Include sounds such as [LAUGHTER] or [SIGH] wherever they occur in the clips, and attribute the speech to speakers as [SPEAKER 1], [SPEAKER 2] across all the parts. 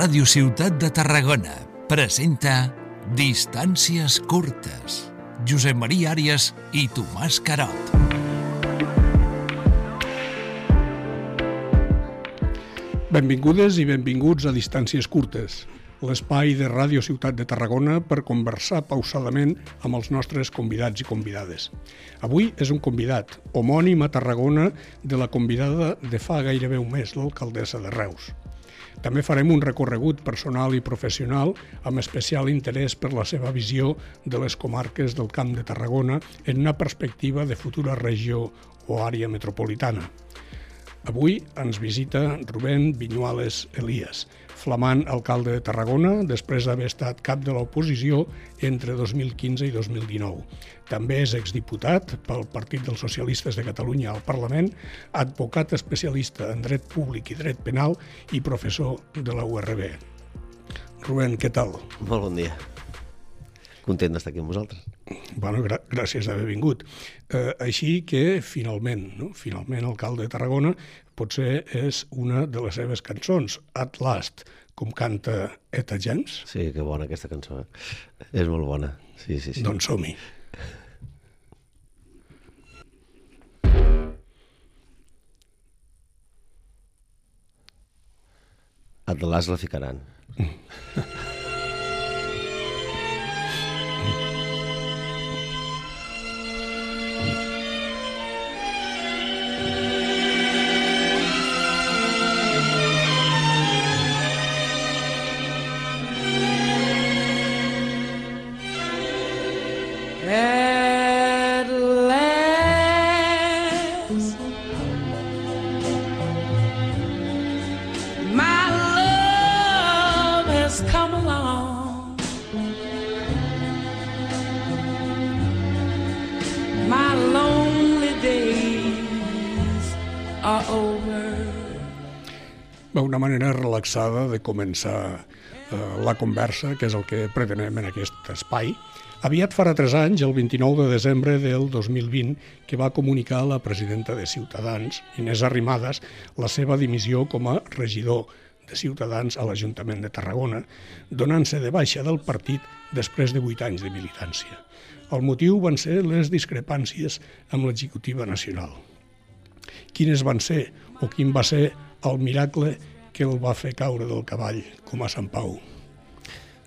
[SPEAKER 1] Ràdio Ciutat de Tarragona presenta Distàncies curtes. Josep Maria Àrias i Tomàs Carot.
[SPEAKER 2] Benvingudes i benvinguts a Distàncies curtes, l'espai de Ràdio Ciutat de Tarragona per conversar pausadament amb els nostres convidats i convidades. Avui és un convidat, homònim a Tarragona de la convidada de fa gairebé un mes, l'alcaldessa de Reus. També farem un recorregut personal i professional amb especial interès per la seva visió de les comarques del Camp de Tarragona en una perspectiva de futura regió o àrea metropolitana. Avui ens visita Rubén Viñuales Elias, flamant alcalde de Tarragona després d'haver estat cap de l'oposició entre 2015 i 2019. També és exdiputat pel Partit dels Socialistes de Catalunya al Parlament, advocat especialista en dret públic i dret penal i professor de la URB. Rubén, què tal?
[SPEAKER 3] Molt bon dia. Content d'estar aquí amb vosaltres.
[SPEAKER 2] Bueno, gra gràcies d'haver vingut. Eh, així que, finalment, no? finalment, alcalde de Tarragona potser és una de les seves cançons, At Last, com canta Eta James.
[SPEAKER 3] Sí, que bona aquesta cançó. Eh? És molt bona. Sí, sí, sí.
[SPEAKER 2] Doncs som-hi.
[SPEAKER 3] At Last la ficaran.
[SPEAKER 4] At [LAUGHS]
[SPEAKER 2] relaxada de començar eh, la conversa, que és el que pretenem en aquest espai. Aviat farà tres anys, el 29 de desembre del 2020, que va comunicar la presidenta de Ciutadans, Inés Arrimadas, la seva dimissió com a regidor de Ciutadans a l'Ajuntament de Tarragona, donant-se de baixa del partit després de vuit anys de militància. El motiu van ser les discrepàncies amb l'executiva nacional. Quines van ser o quin va ser el miracle que el va fer caure del cavall, com a Sant Pau?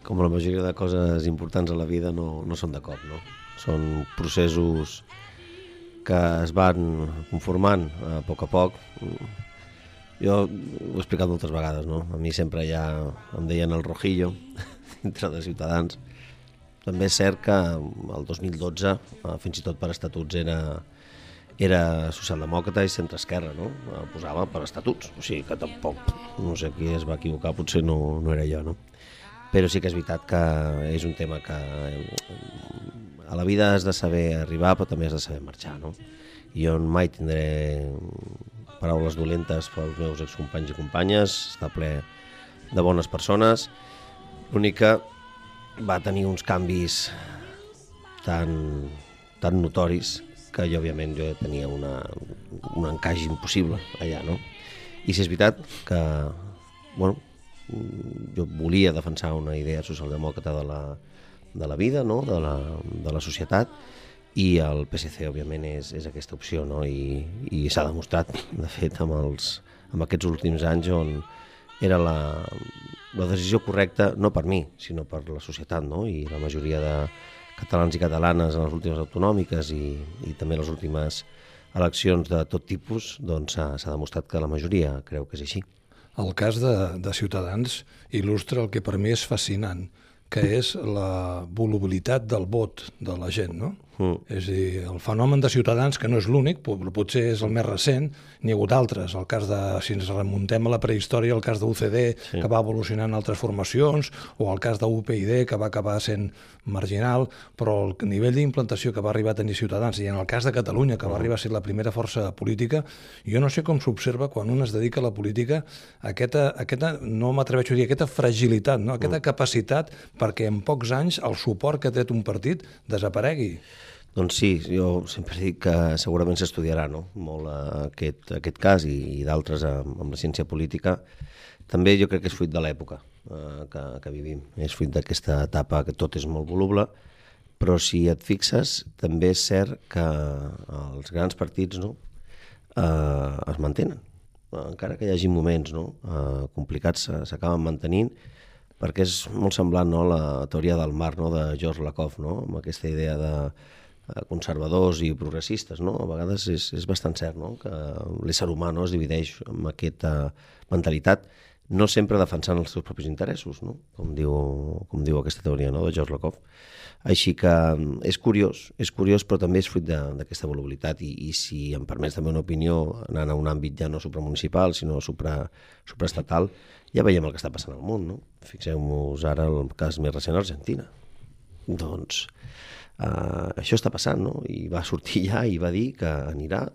[SPEAKER 3] Com la majoria de coses importants a la vida no, no són de cop, no? Són processos que es van conformant a poc a poc. Jo ho he explicat moltes vegades, no? A mi sempre ja em deien el rojillo [LAUGHS] dintre de Ciutadans. També és cert que el 2012, eh, fins i tot per estatuts, era, era socialdemòcrata i centre-esquerra, no? Posava per estatuts, o sigui que tampoc, no sé qui es va equivocar, potser no, no era jo, no? Però sí que és veritat que és un tema que eh, a la vida has de saber arribar, però també has de saber marxar, no? Jo mai tindré paraules dolentes pels meus excompanys i companyes, està ple de bones persones. L'únic que va tenir uns canvis tan, tan notoris que jo, òbviament, jo tenia una, un encaix impossible allà, no? I si és veritat que, bueno, jo volia defensar una idea socialdemòcrata de la, de la vida, no? de, la, de la societat, i el PSC, òbviament, és, és aquesta opció, no? I, i s'ha demostrat, de fet, amb, els, amb aquests últims anys on era la, la decisió correcta, no per mi, sinó per la societat, no? I la majoria de catalans i catalanes en les últimes autonòmiques i, i també les últimes eleccions de tot tipus, doncs s'ha demostrat que la majoria creu que és així.
[SPEAKER 5] El cas de, de Ciutadans il·lustra el que per mi és fascinant, que és la volubilitat del vot de la gent, no? Mm. És a dir, el fenomen de Ciutadans, que no és l'únic, però potser és el més recent, n'hi ha hagut altres. El cas de, si ens remuntem a la prehistòria, el cas de UCD, sí. que va evolucionar en altres formacions, o el cas de UPyD, que va acabar sent marginal, però el nivell d'implantació que va arribar a tenir Ciutadans, i en el cas de Catalunya, que va arribar a ser la primera força política, jo no sé com s'observa quan un es dedica a la política aquesta, aquesta no m'atreveixo a dir, aquesta fragilitat, no? aquesta capacitat perquè en pocs anys el suport que ha tret un partit desaparegui.
[SPEAKER 3] Doncs sí, jo sempre dic que segurament s'estudiarà no? molt eh, aquest, aquest cas i, i d'altres amb, amb la ciència política. També jo crec que és fruit de l'època. eh, que, que vivim. És fruit d'aquesta etapa que tot és molt voluble, però si et fixes, també és cert que els grans partits no, eh, es mantenen. Encara que hi hagi moments no, eh, complicats, eh, s'acaben mantenint, perquè és molt semblant no, la teoria del mar no, de George Lakoff, no, amb aquesta idea de eh, conservadors i progressistes. No? A vegades és, és bastant cert no? que l'ésser humà no, es divideix amb aquesta mentalitat, no sempre defensant els seus propis interessos, no? com, diu, com diu aquesta teoria no? de George Lakoff. Així que mm, és curiós, és curiós, però també és fruit d'aquesta volubilitat i, i si em permets també una opinió anant a un àmbit ja no supramunicipal, sinó supra, supraestatal, ja veiem el que està passant al món. No? Fixeu-vos ara el cas més recent a Argentina. Doncs uh, això està passant, no? I va sortir ja i va dir que anirà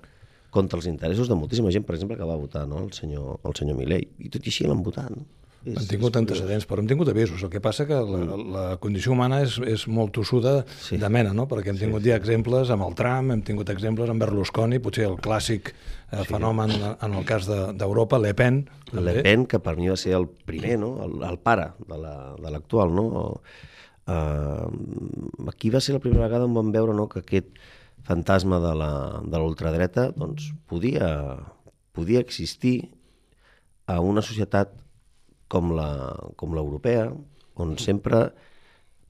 [SPEAKER 3] contra els interessos de moltíssima gent, per exemple, que va votar no? el senyor, el senyor Milei. I tot i així l'han votat. No?
[SPEAKER 5] És, han tingut antecedents, però hem tingut avisos. El que passa que la, mm. la condició humana és, és molt tossuda sí. de mena, no? perquè hem tingut sí, ja exemples amb el Trump, hem tingut exemples amb Berlusconi, potser el clàssic eh, sí. fenomen en el cas d'Europa, de, Le Pen.
[SPEAKER 3] També. Le Pen, que per mi va ser el primer, no? el, el pare de l'actual. La, no? Uh, aquí va ser la primera vegada on vam veure no, que aquest fantasma de l'ultradreta doncs, podia, podia existir a una societat com l'europea, on sempre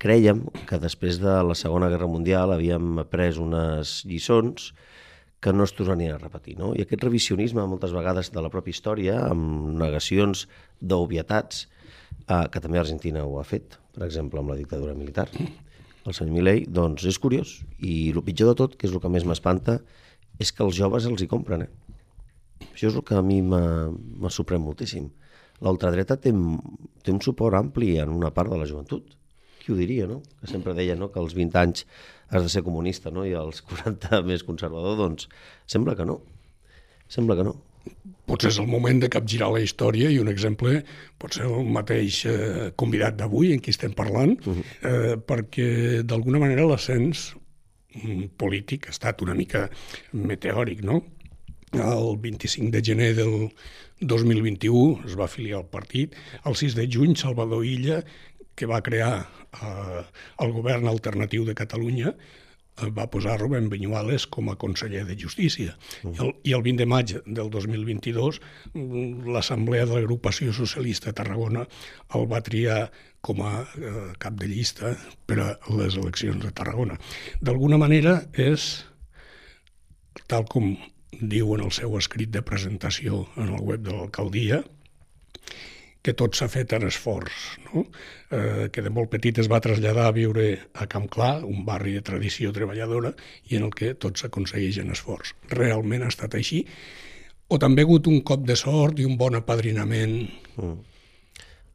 [SPEAKER 3] creiem que després de la Segona Guerra Mundial havíem après unes lliçons que no es tornarien a repetir. No? I aquest revisionisme, moltes vegades, de la pròpia història, amb negacions d'obvietats, eh, que també Argentina ho ha fet, per exemple, amb la dictadura militar, el senyor Milei, doncs és curiós. I el pitjor de tot, que és el que més m'espanta, és que els joves els hi compren. Eh? Això és el que a mi m'ha sorprèn moltíssim l'ultradreta té, té un suport ampli en una part de la joventut. Qui ho diria, no? Que sempre deia no, que als 20 anys has de ser comunista no? i als 40 [LAUGHS] més conservador, doncs sembla que no. Sembla que no.
[SPEAKER 2] Potser és el moment de capgirar la història i un exemple pot ser el mateix eh, convidat d'avui en qui estem parlant, uh -huh. eh, perquè d'alguna manera l'ascens mm, polític ha estat una mica meteòric, no? El 25 de gener del 2021 es va afiliar al partit. El 6 de juny, Salvador Illa, que va crear eh, el govern alternatiu de Catalunya, va posar Rubén Viñuales com a conseller de Justícia. -huh. I, el, I el 20 de maig del 2022 mm, l'Assemblea de l'Agrupació Socialista de Tarragona el va triar com a eh, cap de llista per a les eleccions de Tarragona. D'alguna manera és, tal com diu en el seu escrit de presentació en el web de l'alcaldia, que tot s'ha fet en esforç, no? eh, que de molt petit es va traslladar a viure a Camp Clar, un barri de tradició treballadora, i en el que tot s'aconsegueix en esforç. Realment ha estat així? O també ha hagut un cop de sort i un bon apadrinament? Mm.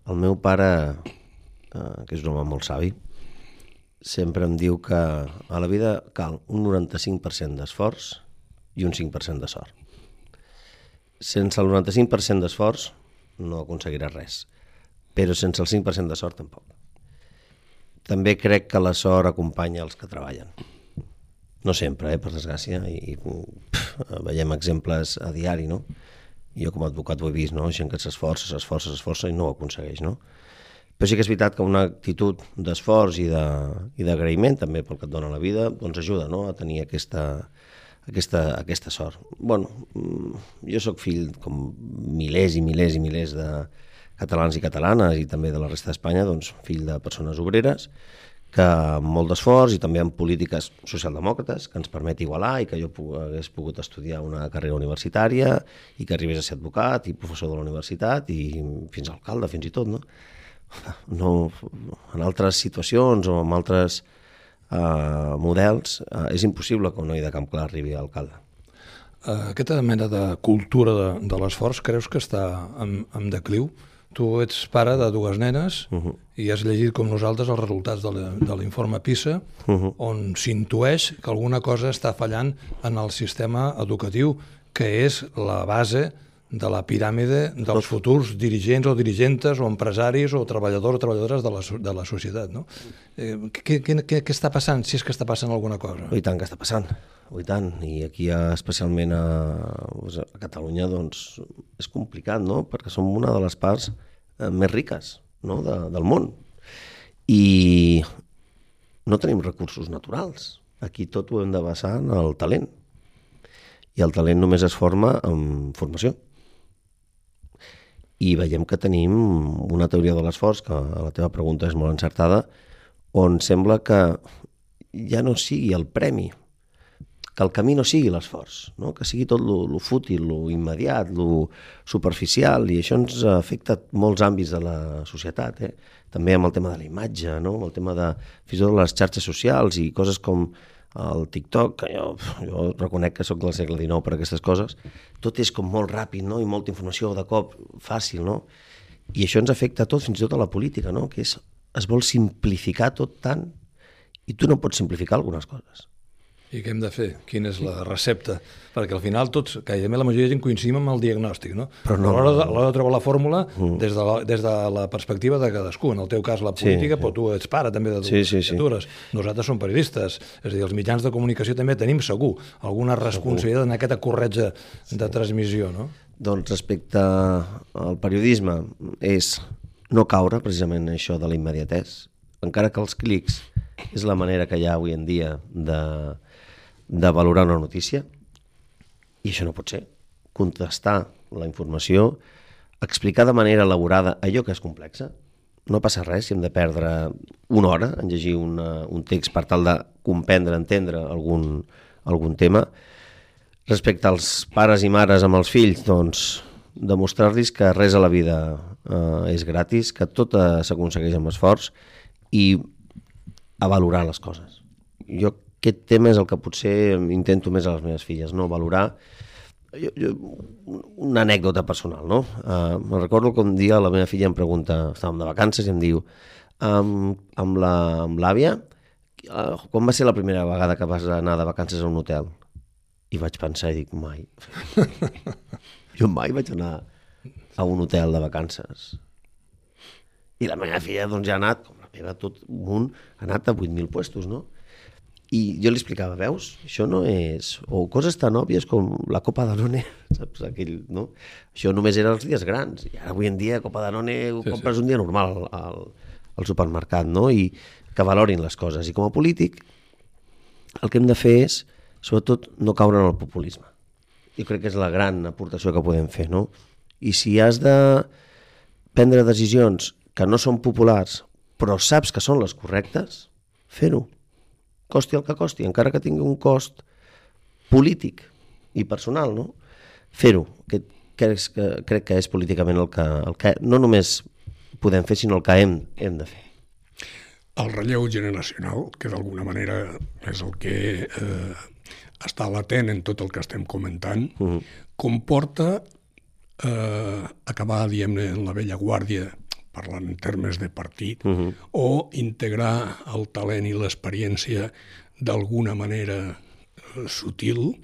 [SPEAKER 3] El meu pare, eh, que és un home molt savi, sempre em diu que a la vida cal un 95% d'esforç i un 5% de sort. Sense el 95% d'esforç no aconseguiràs res, però sense el 5% de sort tampoc. També crec que la sort acompanya els que treballen. No sempre, eh, per desgràcia, i pff, veiem exemples a diari, no? Jo com a advocat ho he vist, no? Gent que s'esforça, s'esforça, s'esforça i no ho aconsegueix, no? Però sí que és veritat que una actitud d'esforç i d'agraïment també pel que et dona la vida doncs ajuda no? a tenir aquesta, aquesta, aquesta sort. bueno, mm, jo sóc fill, com milers i milers i milers de catalans i catalanes i també de la resta d'Espanya, doncs fill de persones obreres, que amb molt d'esforç i també amb polítiques socialdemòcrates que ens permet igualar i que jo hagués pogut estudiar una carrera universitària i que arribés a ser advocat i professor de la universitat i fins a alcalde, fins i tot, no? [LAUGHS] no en altres situacions o en altres eh, models, eh, és impossible que un noi de Camp Clar arribi a alcalde.
[SPEAKER 5] Uh, aquesta mena de cultura de, de l'esforç creus que està en, en decliu? Tu ets pare de dues nenes uh -huh. i has llegit com nosaltres els resultats de l'informe PISA, uh -huh. on s'intueix que alguna cosa està fallant en el sistema educatiu, que és la base de la piràmide dels futurs dirigents o dirigentes o empresaris o treballadors o treballadores de la, de la societat. No? Eh, què, què, què, què està passant, si és que està passant alguna cosa?
[SPEAKER 3] I tant que està passant, i tant. I aquí, especialment a, a Catalunya, doncs, és complicat, no? perquè som una de les parts eh, més riques no? de, del món. I no tenim recursos naturals. Aquí tot ho hem de basar en el talent. I el talent només es forma amb formació. I veiem que tenim una teoria de l'esforç, que la teva pregunta és molt encertada, on sembla que ja no sigui el premi, que el camí no sigui l'esforç, no? que sigui tot lo, lo fútil, lo immediat, lo superficial, i això ens afecta molts àmbits de la societat, eh? també amb el tema de la imatge, no? amb el tema de, fins i tot les xarxes socials i coses com el TikTok, que jo, jo reconec que sóc del segle XIX per aquestes coses, tot és com molt ràpid no? i molta informació de cop fàcil, no? I això ens afecta a tot, fins i tot a la política, no? que és, es vol simplificar tot tant i tu no pots simplificar algunes coses.
[SPEAKER 5] I què hem de fer? Quina és la recepta? Perquè al final tots, gairebé la majoria de gent coincidim amb el diagnòstic, no?
[SPEAKER 3] Però no-
[SPEAKER 5] a l'hora de, a de trobar la fórmula mm. des, de la, des de la perspectiva de cadascú. En el teu cas, la
[SPEAKER 3] Sí,
[SPEAKER 5] política,
[SPEAKER 3] sí.
[SPEAKER 5] però tu ets pare també de dues
[SPEAKER 3] Sí, sí, sí.
[SPEAKER 5] criatures. Nosaltres som periodistes. És a dir, els mitjans de comunicació també tenim segur alguna responsabilitat en aquesta corretja de transmissió, no?
[SPEAKER 3] Doncs respecte al periodisme és no caure precisament en això de la immediatès, encara que els clics és la manera que hi ha avui en dia de, de valorar una notícia i això no pot ser. Contestar la informació, explicar de manera elaborada allò que és complexa, no passa res si hem de perdre una hora en llegir una, un text per tal de comprendre, entendre algun, algun tema. Respecte als pares i mares amb els fills, doncs, demostrar-los que res a la vida eh, és gratis, que tot s'aconsegueix amb esforç i a valorar les coses. Jo aquest tema és el que potser intento més a les meves filles, no? Valorar jo, jo, una anècdota personal, no? Uh, me'n recordo que un dia la meva filla em pregunta, estàvem de vacances i em diu la- amb l'àvia, uh, quan va ser la primera vegada que vas anar de vacances a un hotel? I vaig pensar i dic, mai. [LAUGHS] jo mai vaig anar a un hotel de vacances. I la meva filla doncs, ja ha anat, com la meva, tot un munt, ha anat a 8.000 puestos, no? I jo li explicava, veus, això no és... O coses tan òbvies com la Copa Danone, [LAUGHS] saps? Aquell, no? Això només era els dies grans. I ara avui en dia Copa Danone ho
[SPEAKER 5] Sí, sí.
[SPEAKER 3] compres un dia normal al, al, al supermercat, no? I que valorin les coses. I com a polític, el que hem de fer és, sobretot, no caure en el populisme. Jo crec que és la gran aportació que podem fer, no? I si has de prendre decisions que no són populars, però saps que són les correctes, fer-ho. Costi el que costi, encara que tingui un cost polític i personal, no? Fer-ho, que crec que, crec que és políticament el que, el que no només podem fer, sinó el que hem, hem de fer.
[SPEAKER 2] El relleu generacional, que d'alguna manera és el que eh, està latent en tot el que estem comentant,
[SPEAKER 3] Mhm.
[SPEAKER 2] comporta eh, acabar, diguem-ne, en la vella guàrdia, parlant en termes de partit,
[SPEAKER 3] Mhm.
[SPEAKER 2] o integrar el talent i l'experiència d'alguna manera eh, sutil,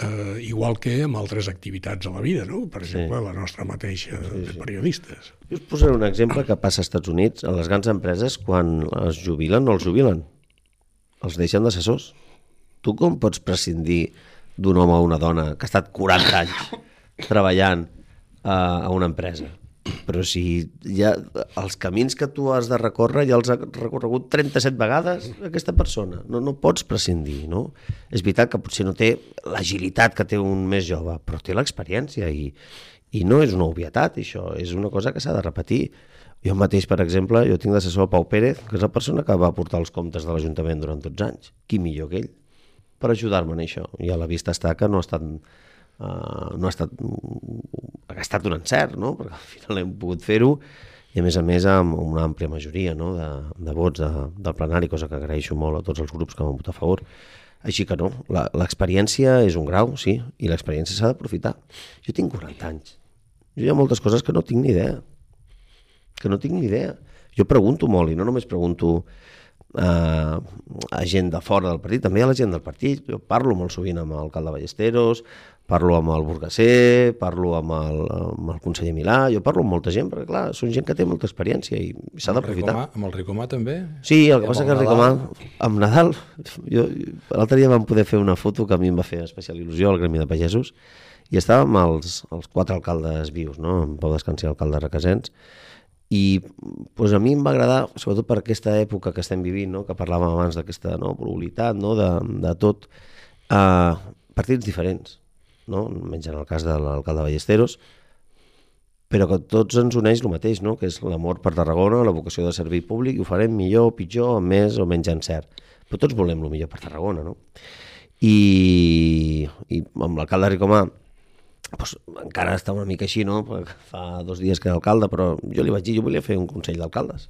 [SPEAKER 2] eh, igual que amb altres activitats a la vida, no? Per exemple, la nostra mateixa de periodistes.
[SPEAKER 3] Jo us posaré un exemple que passa als Estats Units. A les grans empreses, quan es jubilen, no els jubilen. Els deixen d'assessors. Tu com pots prescindir d'un home o una dona que ha estat 40 anys treballant a, a una empresa? Però si ja, els camins que tu has de recórrer ja els ha recorregut 37 vegades aquesta persona. No, no pots prescindir, no? És veritat que potser no té l'agilitat que té un més jove, però té l'experiència i, i no és una obvietat, això, és una cosa que s'ha de repetir. Jo mateix, per exemple, jo tinc d'assessor Pau Pérez, que és la persona que va portar els comptes de l'Ajuntament durant 12 anys. Qui millor que ell? Per ajudar-me en això. I a la vista està que no ha estat, uh, no ha estat, ha estat un encert, no? perquè al final hem pogut fer-ho i a més a més amb una àmplia majoria no? de, de vots de, del plenari, cosa que agraeixo molt a tots els grups que van votar a favor. Així que no, l'experiència és un grau, sí, i l'experiència s'ha d'aprofitar. Jo tinc 40 anys. Jo hi ha moltes coses que no tinc ni idea. Que no tinc ni idea. Jo pregunto molt, i no només pregunto eh, a gent de fora del partit, també a la gent del partit. Jo parlo molt sovint amb l'alcalde Ballesteros, parlo amb el Burgasser, parlo amb el, amb el conseller Milà, jo parlo amb molta gent, perquè clar, són gent que té molta experiència i s'ha d'aprofitar.
[SPEAKER 5] Amb el Ricomà també?
[SPEAKER 3] Sí, el
[SPEAKER 5] I
[SPEAKER 3] que passa que
[SPEAKER 5] el
[SPEAKER 3] Ricomà, amb Nadal, jo, l'altre dia vam poder fer una foto que a mi em va fer especial il·lusió al Gremi de Pagesos i estàvem els, els quatre alcaldes vius, no? en Pau Descansi, alcalde de Requesens, I pues, a mi em va agradar, sobretot per aquesta època que estem vivint, no? que parlàvem abans d'aquesta no? volubilitat, no? de, de tot, uh, partits diferents, no? menys en el cas de l'alcalde Ballesteros, però que tots ens uneix el mateix, no? que és l'amor per Tarragona, la vocació de servir públic, i ho farem millor pitjor, amb més o menys encert. Però tots volem el millor per Tarragona, no? I, i amb l'alcalde Ricomà, doncs, encara està una mica així, no? Perquè Fa dos dies que era alcalde, però jo li vaig dir, jo volia fer un consell d'alcaldes.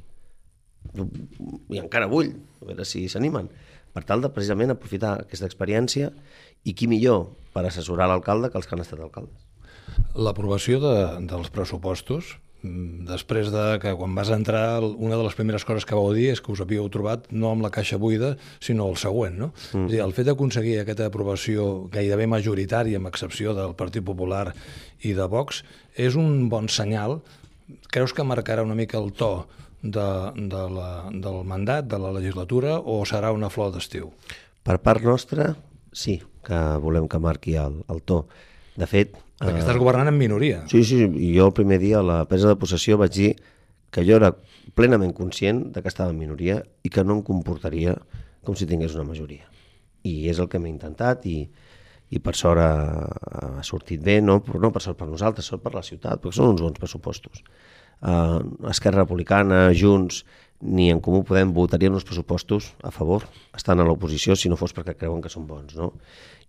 [SPEAKER 3] I encara vull, a veure si s'animen. Per tal de precisament aprofitar aquesta experiència i qui millor per assessorar l'alcalde que els que han estat alcaldes.
[SPEAKER 5] L'aprovació de, dels pressupostos, mm, després de que quan vas entrar, una de les primeres coses que vau dir és que us havíeu trobat no amb la caixa buida, sinó el següent, no? Mm. És dir, el fet d'aconseguir aquesta aprovació gairebé majoritària, amb excepció del Partit Popular i de Vox, és un bon senyal. Creus que marcarà una mica el to de, de la, del mandat, de la legislatura, o serà una flor d'estiu?
[SPEAKER 3] Per part nostra, sí, que volem que marqui el, el to. De fet...
[SPEAKER 5] Perquè estàs governant en minoria.
[SPEAKER 3] Sí, sí, i jo el primer dia a la presa de possessió vaig dir que jo era plenament conscient de que estava en minoria i que no em comportaria com si tingués una majoria. I és el que m'he intentat i, i per sort ha, ha sortit bé, no, no per sort per nosaltres, sort per la ciutat, perquè són uns bons pressupostos. Uh, Esquerra Republicana, Junts, ni en Comú Podem votarien uns pressupostos a favor, estan a l'oposició, si no fos perquè creuen que són bons. No?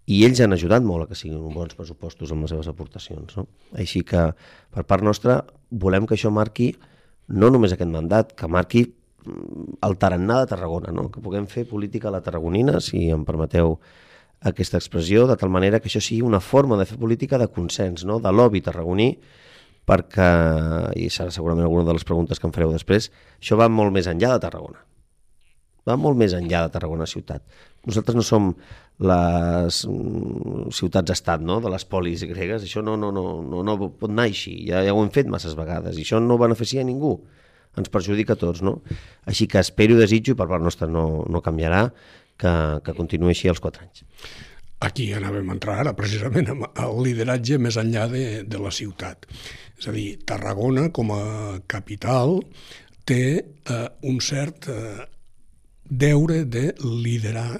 [SPEAKER 3] i ells han ajudat molt a que siguin bons pressupostos amb les seves aportacions. No? Així que, per part nostra, volem que això marqui no només aquest mandat, que marqui mm, el tarannà de Tarragona, no? que puguem fer política a la tarragonina, si em permeteu aquesta expressió, de tal manera que això sigui una forma de fer política de consens, no? de lobby tarragoní, perquè, i serà segurament alguna de les preguntes que em fareu després, això va molt més enllà de Tarragona va molt més enllà de Tarragona ciutat. Nosaltres no som les mm, ciutats-estat no? de les polis gregues, això no, no, no, no, no pot anar així, ja, ja ho hem fet masses vegades, i això no beneficia a ningú, ens perjudica a tots. No? Així que espero desitjo, i per part nostra no, no canviarà, que, que continuï així els quatre anys.
[SPEAKER 2] Aquí anàvem a entrar ara, precisament, amb el lideratge més enllà de, de la ciutat. És a dir, Tarragona, com a capital, té eh, un cert eh, deure de liderar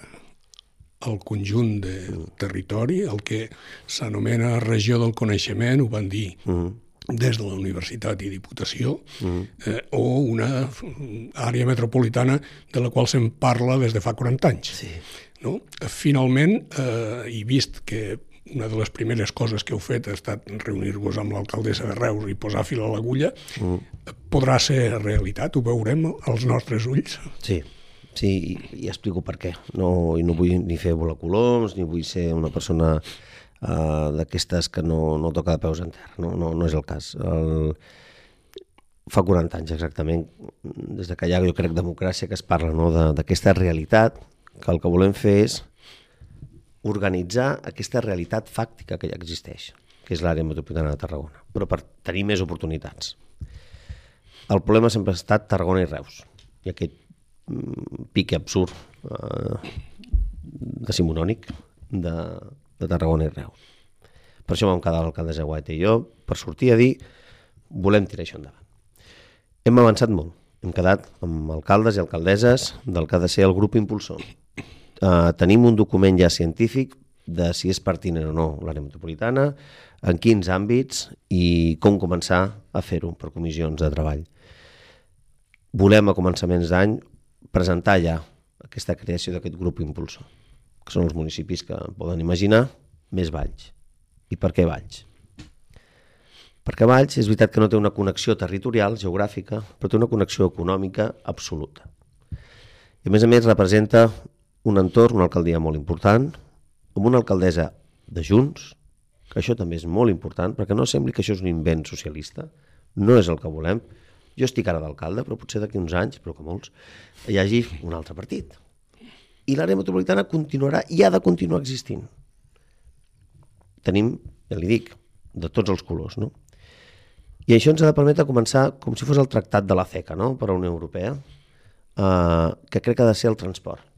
[SPEAKER 2] el conjunt de territori, el que s'anomena regió del coneixement, ho van dir uh -huh. des de la Universitat i Diputació, uh -huh. eh, o una àrea metropolitana de la qual se'n parla des de fa 40 anys.
[SPEAKER 3] Sí.
[SPEAKER 2] No? Finalment, eh, i vist que una de les primeres coses que heu fet ha estat reunir-vos amb l'alcaldessa de Reus i posar fil a l'agulla, -huh. podrà ser realitat, ho veurem als nostres ulls.
[SPEAKER 3] Sí, Sí, i, i explico per què. No, I no vull ni fer volar coloms, ni vull ser una persona uh, d'aquestes que no, no toca de peus en terra. No, no, no és el cas. El... Fa 40 anys exactament, des de que hi ha, jo crec, democràcia, que es parla no, d'aquesta realitat, que el que volem fer és organitzar aquesta realitat fàctica que ja existeix, que és l'àrea metropolitana de Tarragona, però per tenir més oportunitats. El problema sempre ha estat Tarragona i Reus, i aquest pique absurd eh, decimonònic de, de Tarragona i Reus. Per això vam quedar l'alcaldessa Guaita i jo per sortir a dir volem tirar això endavant. Hem avançat molt. Hem quedat amb alcaldes i alcaldesses del que ha de ser el grup impulsor. Uh, tenim un document ja científic de si és pertinent o no l'àrea metropolitana, en quins àmbits i com començar a fer-ho per comissions de treball. Volem a començaments d'any presentar ja aquesta creació d'aquest grup impulsor, que són els municipis que poden imaginar, més Valls. I per què Valls? Perquè Valls és veritat que no té una connexió territorial, geogràfica, però té una connexió econòmica absoluta. I a més a més representa un entorn, una alcaldia molt important, amb una alcaldessa de Junts, que això també és molt important, perquè no sembli que això és un invent socialista, no és el que volem, jo estic ara d'alcalde, però potser d'aquí uns anys, però que molts, hi hagi un altre partit. I l'àrea metropolitana continuarà i ha de continuar existint. Tenim, ja li dic, de tots els colors, no? I això ens ha de permetre començar com si fos el tractat de la CECA, no?, per a la Unió Europea, eh, que crec que ha de ser el transport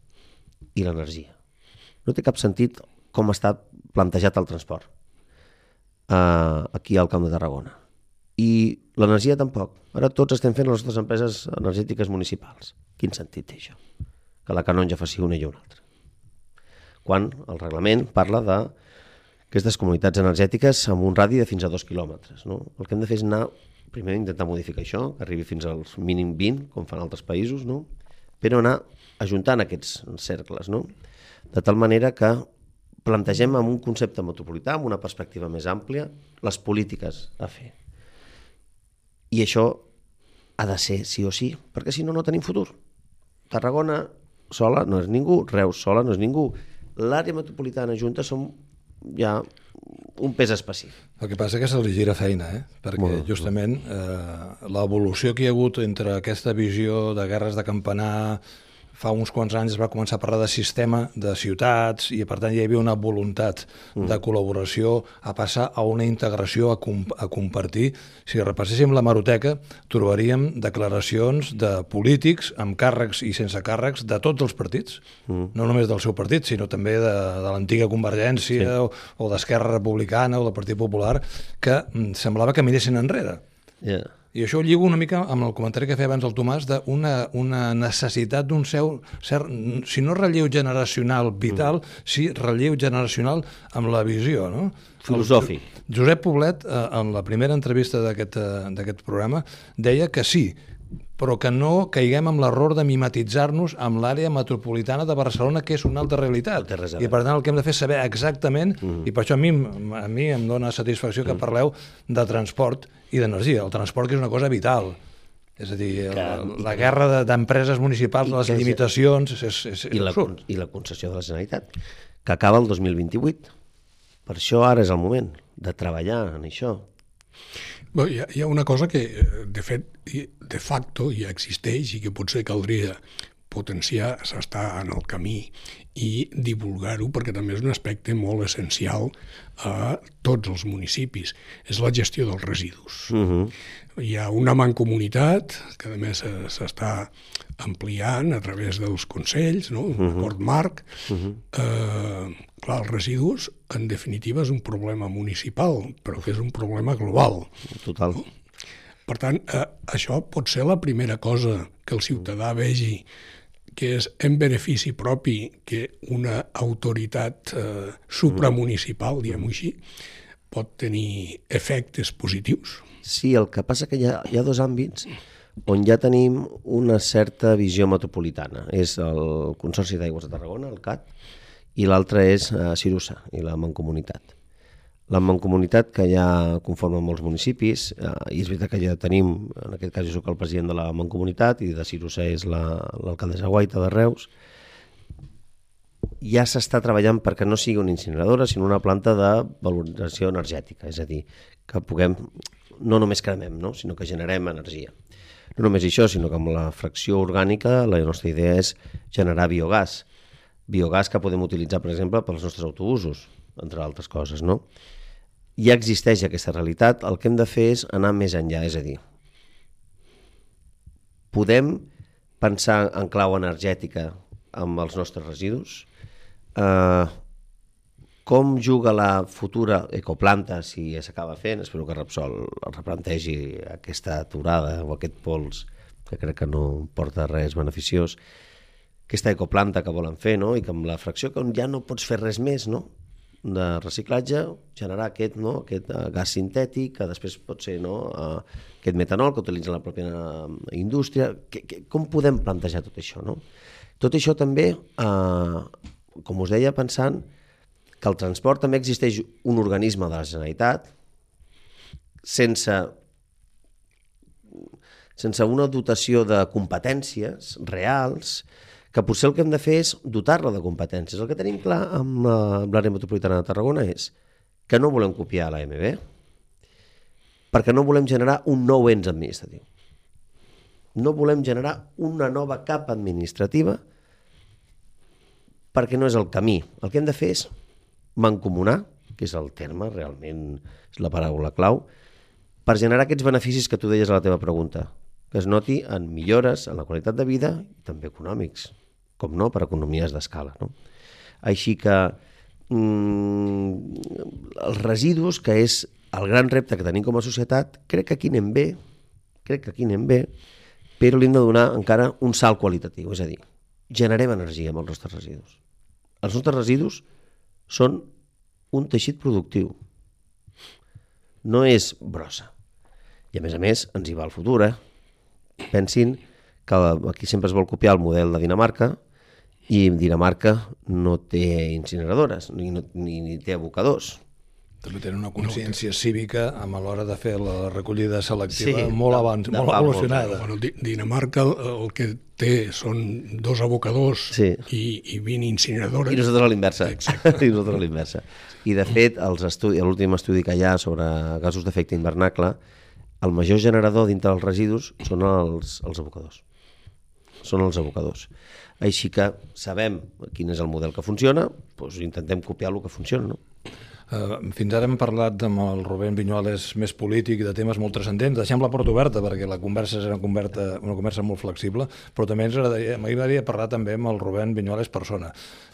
[SPEAKER 3] i l'energia. No té cap sentit com està plantejat el transport eh, aquí al Camp de Tarragona. I L'energia tampoc. Ara tots estem fent les nostres empreses energètiques municipals. Quin sentit té això? Que la canonja faci una i una altra. Quan el reglament parla de aquestes comunitats energètiques amb un radi de fins a dos quilòmetres. No? El que hem de fer és anar, primer intentar modificar això, que arribi fins als mínim 20, com fan altres països, no? Però anar ajuntant aquests cercles, no? de tal manera que plantegem amb un concepte metropolità, amb una perspectiva més àmplia, les polítiques a fer. I això ha de ser sí o sí, perquè si no, no tenim futur. Tarragona sola no és ningú, Reus sola no és ningú. L'àrea metropolitana junta som ja un pes específic.
[SPEAKER 5] El que passa és que se li gira feina, eh? perquè
[SPEAKER 3] Molt,
[SPEAKER 5] justament eh, l'evolució que hi ha hagut entre aquesta visió de guerres de campanar, fa uns quants anys es va començar a parlar de sistema de ciutats i per tant hi havia una voluntat mm. de col·laboració a passar a una integració, a, comp a compartir. Si repasséssim la maroteca trobaríem declaracions de polítics amb càrrecs i sense càrrecs de tots els partits, mm. no només del seu partit, sinó també de, de l'antiga Convergència sí. o, o d'Esquerra Republicana o del Partit Popular, que mm, semblava que miressin enrere.
[SPEAKER 3] Yeah.
[SPEAKER 5] I això ho lligo una mica amb el comentari que feia abans el Tomàs d'una una necessitat d'un seu, cert, si no relleu generacional vital, mm. sí relleu generacional amb la visió, no?
[SPEAKER 3] Filosòfic.
[SPEAKER 5] El, Josep Poblet, eh, en la primera entrevista d'aquest eh, programa, deia que sí, però que no caiguem amb l'error de mimetitzar-nos amb l'àrea metropolitana de Barcelona, que és una altra realitat. I per tant el que hem de fer és saber exactament, mm. i per això a mi, a mi em dóna satisfacció que mm. parleu de transport i d'energia. El transport que és una cosa vital. És a dir, que, la, la guerra d'empreses municipals, les limitacions, és, és, és
[SPEAKER 3] i, la, I la concessió de la Generalitat, que acaba el 2028. Per això ara és el moment de treballar en això.
[SPEAKER 2] Bé, hi, ha, hi ha una cosa que, de fet, de facto ja existeix i que potser caldria potenciar, s'està en el camí i divulgar-ho perquè també és un aspecte molt essencial a tots els municipis. És la gestió dels residus. Uh -huh. Hi ha una mancomunitat que a més s'està ampliant a través dels consells, no? un uh -huh. acord marc. Uh -huh. eh, clar, els residus, en definitiva, és un problema municipal, però que és un problema global.
[SPEAKER 3] Total. No?
[SPEAKER 2] Per tant, eh, això pot ser la primera cosa que el ciutadà vegi que és en benefici propi que una autoritat eh, supramunicipal, diguem-ho així, pot tenir efectes positius.
[SPEAKER 3] Sí, el que passa que hi ha, hi ha dos àmbits on ja tenim una certa visió metropolitana. És el Consorci d'Aigües de Tarragona, el CAT, i l'altre és eh, Cirusa i la Mancomunitat. La Mancomunitat, que ja conforma molts municipis, eh, i és veritat que ja tenim, en aquest cas jo soc el president de la Mancomunitat i de Cirusa és l'alcaldessa la, Guaita de Reus, ja s'està treballant perquè no sigui una incineradora, sinó una planta de valorització energètica, és a dir, que puguem, no només cremem, no? sinó que generem energia. No només això, sinó que amb la fracció orgànica la nostra idea és generar biogàs. Biogàs que podem utilitzar, per exemple, pels nostres autobusos, entre altres coses, no? Ja existeix aquesta realitat, el que hem de fer és anar més enllà, és a dir, podem pensar en clau energètica amb els nostres residus, eh, com juga la futura ecoplanta, si s'acaba fent, espero que Repsol replantegi aquesta aturada o aquest pols, que crec que no porta res beneficiós, aquesta ecoplanta que volen fer, no? i que amb la fracció que ja no pots fer res més, no? de reciclatge, generar aquest, no? aquest uh, gas sintètic, que després pot ser no? uh, aquest metanol que utilitza la pròpia uh, indústria. Que, que, com podem plantejar tot això? No? Tot això també, uh, com us deia, pensant que el transport també existeix un organisme de la Generalitat sense sense una dotació de competències reals, que potser el que hem de fer és dotar-la de competències. El que tenim clar amb l'àrea metropolitana de Tarragona és que no volem copiar l'AMB, perquè no volem generar un nou ens administratiu. No volem generar una nova capa administrativa perquè no és el camí. El que hem de fer és mancomunar, que és el terme, realment és la paraula clau, per generar aquests beneficis que tu deies a la teva pregunta, que es noti en millores en la qualitat de vida i també econòmics, com no, per economies d'escala. No? Així que mm, els residus, que és el gran repte que tenim com a societat, crec que aquí anem bé, crec que aquí anem bé, però li hem de donar encara un salt qualitatiu, és a dir, generem energia amb els nostres residus. Els nostres residus són un teixit productiu, no és brossa. I a més a més ens hi va el futur, eh? Pensin que aquí sempre es vol copiar el model de Dinamarca i Dinamarca no té incineradores ni, ni, ni té abocadors.
[SPEAKER 5] També tenen una consciència cívica amb a l'hora de fer la recollida selectiva
[SPEAKER 3] Sí,
[SPEAKER 5] molt
[SPEAKER 3] de-
[SPEAKER 5] abans,
[SPEAKER 3] de
[SPEAKER 5] molt
[SPEAKER 3] molt,
[SPEAKER 5] evolucionada.
[SPEAKER 2] Bueno, Di- Dinamarca el, el que té són dos abocadors
[SPEAKER 3] Sí.
[SPEAKER 2] i, i 20 incineradores.
[SPEAKER 3] I nosaltres a l'inversa.
[SPEAKER 2] Exacte. [LAUGHS]
[SPEAKER 3] I nosaltres a l'inversa. I de fet, els estudi, l'últim estudi que hi ha sobre gasos d'efecte hivernacle, el major generador dintre dels residus són els, els abocadors. Són els abocadors. Així que sabem quin és el model que funciona, doncs intentem copiar el que funciona, no?
[SPEAKER 5] Uh, fins ara hem parlat amb el Rubén Viñuales més polític i de temes molt transcendents. Deixem la porta oberta perquè la conversa és una conversa, una conversa molt flexible, però també ens agradaria, m'agradaria parlar també amb el Rubén Viñuales persona.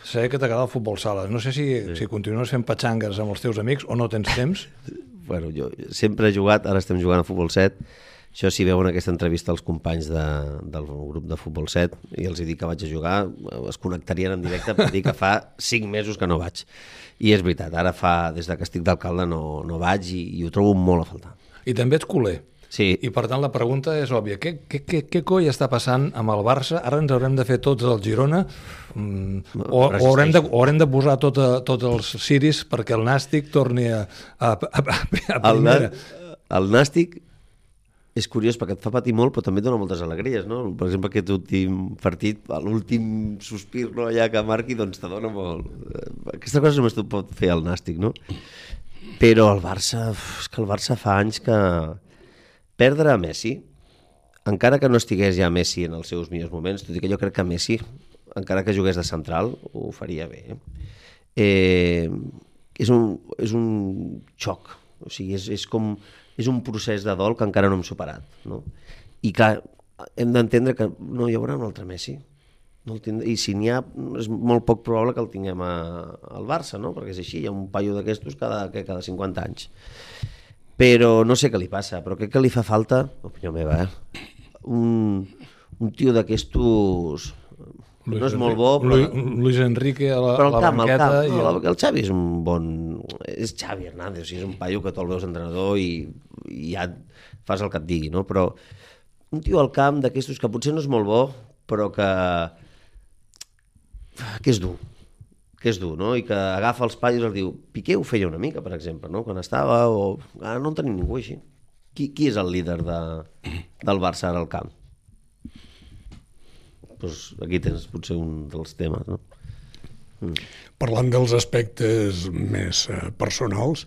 [SPEAKER 5] Sé que t'agrada el futbol sala. No sé si, sí. si continues fent patxangues amb els teus amics o no tens temps. [LAUGHS]
[SPEAKER 3] bueno, jo sempre he jugat, ara estem jugant a futbol 7, això si veuen aquesta entrevista als companys de, del grup de futbol 7 i els hi dic que vaig a jugar, es connectarien en directe per dir que fa 5 mesos que no vaig. I és veritat, ara fa, des de que estic d'alcalde no, no vaig i, i ho trobo molt a faltar.
[SPEAKER 5] I també ets culer.
[SPEAKER 3] Sí,
[SPEAKER 5] I per tant la pregunta és òbvia. Què, què, què, què coi està passant amb el Barça? Ara ens haurem de fer tots el Girona mm, o, o, haurem de, o haurem de posar tot a, tots els ciris perquè el Nàstic torni a, a, a, a,
[SPEAKER 3] el,
[SPEAKER 5] primera.
[SPEAKER 3] nà- el nàstic és curiós perquè et fa patir molt però també et dona moltes alegries, no? Per exemple, aquest últim partit, l'últim sospir no, allà que marqui, doncs te dona molt... eh, Aquesta cosa només t'ho pot fer el nàstic, no? Però el Barça, és que el Barça fa anys que perdre a Messi, encara que no estigués ja Messi en els seus millors moments, tot i que jo crec que Messi, encara que jugués de central, ho faria bé. Eh? Eh, és, un, és un xoc, o sigui, és, és com és un procés de dol que encara no hem superat, no? I que hem d'entendre que no hi haurà un altre Messi. No el tindrà, I si n'hi ha, és molt poc probable que el tinguem a, al Barça, no? perquè és així, hi ha un paio d'aquestos cada, cada 50 anys. Però no sé què li passa, però crec que li fa falta, opinió meva, eh? un, un tio d'aquestos... No és molt bo, però...
[SPEAKER 5] Luis, Luis Enrique a la,
[SPEAKER 3] Però el
[SPEAKER 5] la
[SPEAKER 3] camp, el
[SPEAKER 5] banqueta
[SPEAKER 3] camp,
[SPEAKER 5] i
[SPEAKER 3] no,
[SPEAKER 5] el...
[SPEAKER 3] el Xavi és un bon... És Xavi Hernández, o sigui, és un paio que tu el veus entrenador i, i ja fas el que et digui, no? Però un tio al camp d'aquestos que potser no és molt bo, però que... que és dur que és dur, no? I que agafa els pallos i els diu... Piqué ho feia una mica, per exemple, no? Quan estava... O... Ara no en tenim ningú així. Qui, qui és el líder de, del Barça ara al camp? Pues aquí tens potser un dels temes, no?
[SPEAKER 2] Parlant dels aspectes més eh, personals,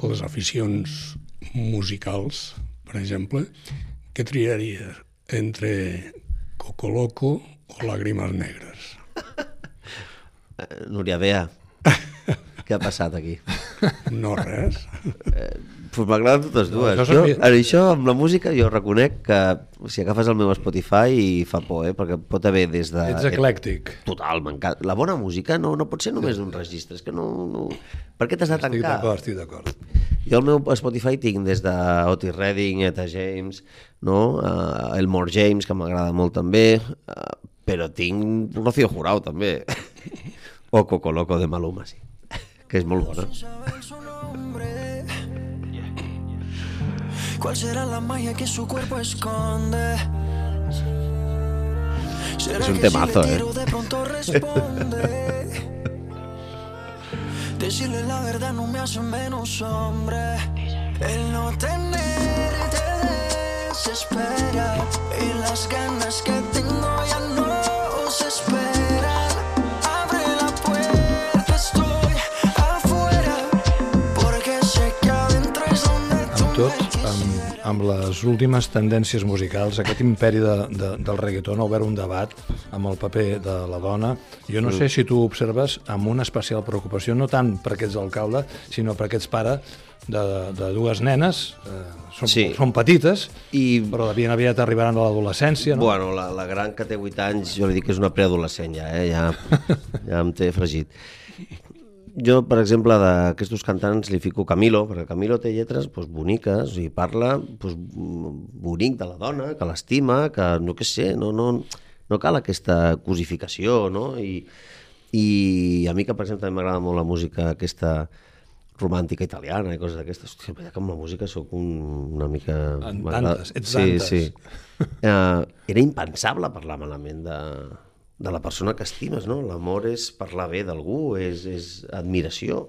[SPEAKER 2] les aficions musicals, per exemple, què triaries entre Coco Loco o Làgrimes Negres? [LAUGHS]
[SPEAKER 3] Eh, Núria Bea, què ha passat aquí?
[SPEAKER 2] No res.
[SPEAKER 3] Pues m'agraden totes dues.
[SPEAKER 5] això
[SPEAKER 3] No, jo, això, amb la música, jo reconec que si agafes el meu Spotify i fa por, eh? perquè pot haver des de...
[SPEAKER 5] Ets eclèctic.
[SPEAKER 3] Total, m'encanta. La bona música no, no pot ser només d'un registre, és que no... no... Per què t'has de
[SPEAKER 5] Estic
[SPEAKER 3] tancar?
[SPEAKER 5] d'acord, estic d'acord.
[SPEAKER 3] Jo al meu Spotify tinc des de Otis Redding, Eta James, no? Uh, Elmore James, que m'agrada molt també, uh, però tinc Rocío Jurado també, [LAUGHS] o Coco Loco de Maluma, sí, [LAUGHS] que és molt bona.
[SPEAKER 6] ¿Cuál será la magia que su cuerpo esconde? ¿Será
[SPEAKER 3] Es un temazo,
[SPEAKER 6] si
[SPEAKER 3] ¿eh?
[SPEAKER 6] de pronto responde? Decirle la verdad no me hace menos hombre. El no tenerte desespera y las ganas que tengo ya no se esperan. Abre la puerta, estoy afuera porque sé que adentro es donde tú
[SPEAKER 5] Amb les últimes tendències musicals, aquest imperi de, de, del reggaeton ha obert un debat amb el paper de la dona. Jo no sé si tu observes amb una especial preocupació, no tant perquè ets alcalde, sinó perquè ets pare de, de dues nenes, eh, són,
[SPEAKER 3] Sí.
[SPEAKER 5] són petites,
[SPEAKER 3] I
[SPEAKER 5] però de ben aviat arribaran a l'adolescència, no?
[SPEAKER 3] Bueno, la, la gran que té 8 anys, jo li dic que és una preadolescent ja, eh? ja, [LAUGHS] ja em té fregit. Jo, per exemple, d'aquests cantants li fico Camilo, perquè Camilo té lletres doncs, boniques i parla doncs, bonic de la dona, que l'estima, que no què sé, no, no, no cal aquesta cosificació, no? I, I a mi que, per exemple, també m'agrada molt la música aquesta romàntica italiana i coses d'aquestes. Hòstia, que amb la música sóc un, una mica...
[SPEAKER 5] En tantes, ets
[SPEAKER 3] sí,
[SPEAKER 5] tantes.
[SPEAKER 3] Sí, uh, [LAUGHS] Era impensable parlar malament de, de la persona que estimes, no? L'amor és parlar bé d'algú, és, és admiració.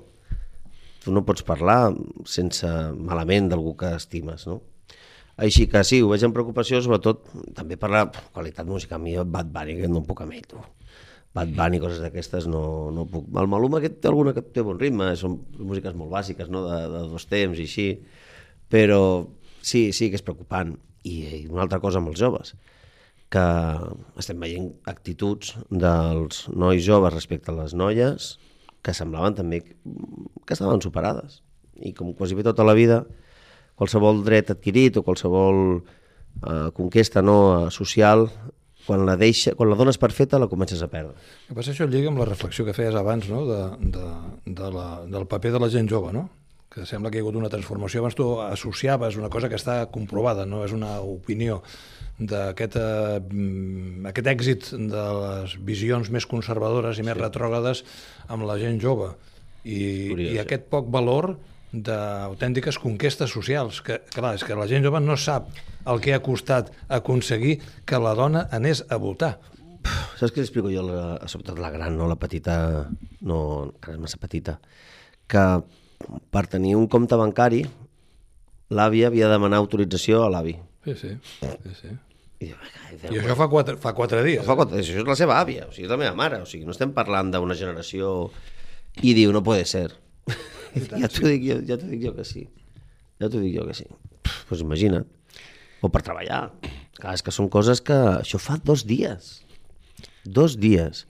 [SPEAKER 3] Tu no pots parlar sense malament d'algú que estimes, no? Així que sí, ho veig amb preocupació, sobretot també per la qualitat musical. A mi Bad Bunny, que no em puc tu. Bad Bunny, coses d'aquestes, no, no puc. El Maluma aquest té alguna que té bon ritme, són músiques molt bàsiques, no?, de, de dos temps i així, però sí, sí que és preocupant. I, i una altra cosa amb els joves, que estem veient actituds dels nois joves respecte a les noies que semblaven també que estaven superades. I com quasi bé tota la vida, qualsevol dret adquirit o qualsevol eh, conquesta no social, quan la, deixa, quan la dones per feta la comences a perdre.
[SPEAKER 5] Que passa això lliga amb la reflexió que feies abans no? de, de, de la, del paper de la gent jove, no? que sembla que hi ha hagut una transformació. Abans tu associaves una cosa que està comprovada, no és una opinió d'aquest eh, aquest èxit de les visions més conservadores i més retrògrades amb la gent jove i,
[SPEAKER 3] Curiós,
[SPEAKER 5] i
[SPEAKER 3] sí.
[SPEAKER 5] aquest poc valor d'autèntiques conquestes socials que, clar, és que la gent jove no sap el que ha costat aconseguir que la dona anés a votar
[SPEAKER 3] Saps què li explico jo, la, sobretot la gran, no la petita, no, encara és massa petita, que per tenir un compte bancari l'àvia havia de demanar autorització a l'avi.
[SPEAKER 5] sí, sí, sí, sí.
[SPEAKER 3] I, diu, "Ai, Déu
[SPEAKER 5] I això fa quatre, fa quatre dies.
[SPEAKER 3] Fa quatre, això és la seva àvia, o sigui, és la meva mare, o sigui, no estem parlant d'una generació... I diu, no puede ser. [LAUGHS] ja t'ho dic, jo, ja dic jo que sí. Ja t'ho dic jo que sí. Doncs pues imagina't. O per treballar. Clar, és que són coses que... Això fa dos dies. Dos dies.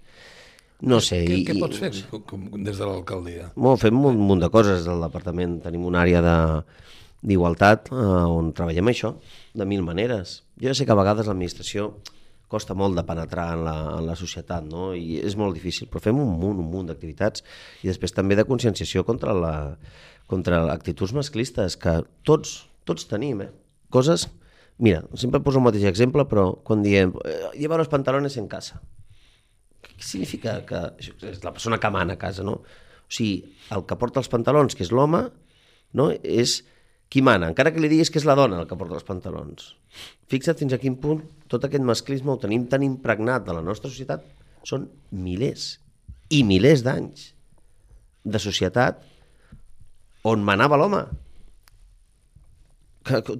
[SPEAKER 3] No sé.
[SPEAKER 5] Què,
[SPEAKER 3] i,
[SPEAKER 5] què pots fer com, com, des de l'alcaldia?
[SPEAKER 3] Bueno, fem un munt de coses al departament. Tenim una àrea de d'igualtat eh, on treballem això de mil maneres. Jo ja sé que a vegades l'administració costa molt de penetrar en la, en la societat, no? I és molt difícil, però fem un munt, un munt d'activitats i després també de conscienciació contra la contra actituds masclistes que tots, tots tenim, eh? Coses... Mira, sempre poso el mateix exemple, però quan diem eh, lleva los pantalones en casa, què significa que és la persona que mana a casa, no? O sigui, el que porta els pantalons, que és l'home, no? és qui mana, encara que li diguis que és la dona el que porta els pantalons. Fixa't fins a quin punt tot aquest masclisme ho tenim tan impregnat de la nostra societat. Són milers i milers d'anys de societat on manava l'home.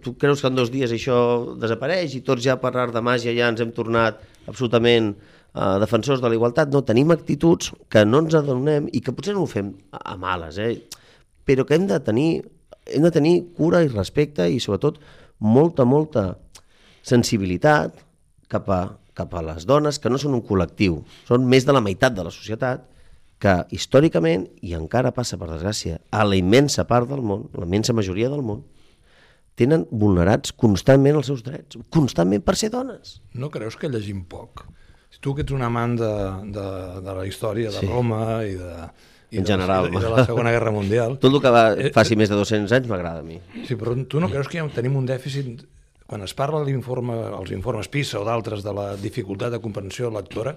[SPEAKER 3] Tu creus que en dos dies això desapareix i tots ja per art de màgia ja ens hem tornat absolutament eh, defensors de la igualtat? No, tenim actituds que no ens adonem i que potser no ho fem a males, eh? però que hem de tenir hem de tenir cura i respecte i sobretot molta, molta sensibilitat cap a, cap a les dones que no són un col·lectiu, són més de la meitat de la societat que històricament, i encara passa per desgràcia, a la immensa part del món, la immensa majoria del món, tenen vulnerats constantment els seus drets, constantment per ser dones.
[SPEAKER 5] No creus que llegim poc? Tu que ets un amant de, de, de la història de
[SPEAKER 3] Sí.
[SPEAKER 5] Roma i de, i
[SPEAKER 3] En
[SPEAKER 5] de,
[SPEAKER 3] general.
[SPEAKER 5] i de, i de la Segona Guerra Mundial,
[SPEAKER 3] Tot el que va,
[SPEAKER 5] Eh,
[SPEAKER 3] faci més de 200 anys m'agrada a mi.
[SPEAKER 5] Sí, però tu no creus que ja tenim un dèficit quan es parla de l'informe, els informes PISA o d'altres de la dificultat de comprensió lectora,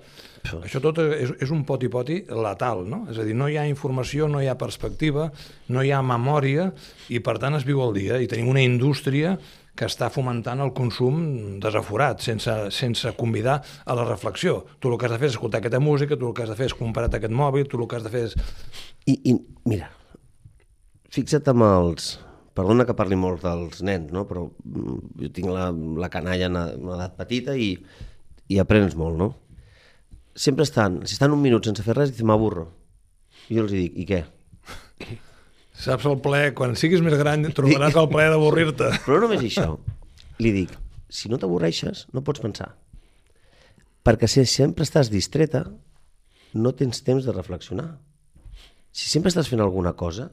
[SPEAKER 5] això tot és, és un poti-poti letal, no? És a dir, no hi ha informació, no hi ha perspectiva, no hi ha memòria i per tant es viu el dia i tenim una indústria que està fomentant el consum desaforat, sense, sense convidar a la reflexió. Tu el que has de fer és escoltar aquesta música, tu el que has de fer és comprar aquest mòbil, tu el que has de fer és...
[SPEAKER 3] I, i mira, fixa't amb els... Perdona que parli molt dels nens, no? però mm, jo tinc la, la canalla en una edat petita i, i aprens molt, no? Sempre estan, si estan un minut sense fer res, dicen, m'avorro. I jo els dic, i què? [LAUGHS]
[SPEAKER 5] Saps el ple, quan siguis més gran trobaràs el ple d'avorrir-te. [LAUGHS]
[SPEAKER 3] Però no només això. Li dic, si no t'avorreixes, no pots pensar. Perquè si sempre estàs distreta, no tens temps de reflexionar. Si sempre estàs fent alguna cosa,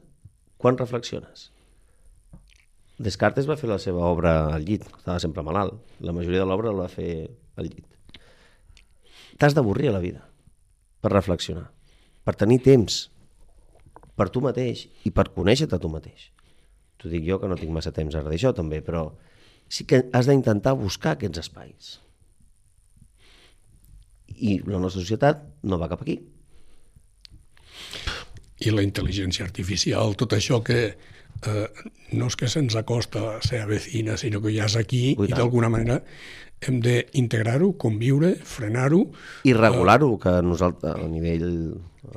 [SPEAKER 3] quan reflexiones? Descartes va fer la seva obra al llit, estava sempre malalt. La majoria de l'obra la va fer al llit. T'has d'avorrir a la vida per reflexionar, per tenir temps per tu mateix i per conèixer-te tu mateix. T'ho dic jo, que no tinc massa temps ara d'això també, però sí que has d'intentar buscar aquests espais. I la nostra societat no va cap aquí.
[SPEAKER 2] I la intel·ligència artificial, tot això que eh, no és que se'ns acosta a ser vecina, sinó que ja és aquí
[SPEAKER 3] Ui,
[SPEAKER 2] i d'alguna manera hem d'integrar-ho, conviure, frenar-ho.
[SPEAKER 3] I regular-ho, que nosaltres a nivell...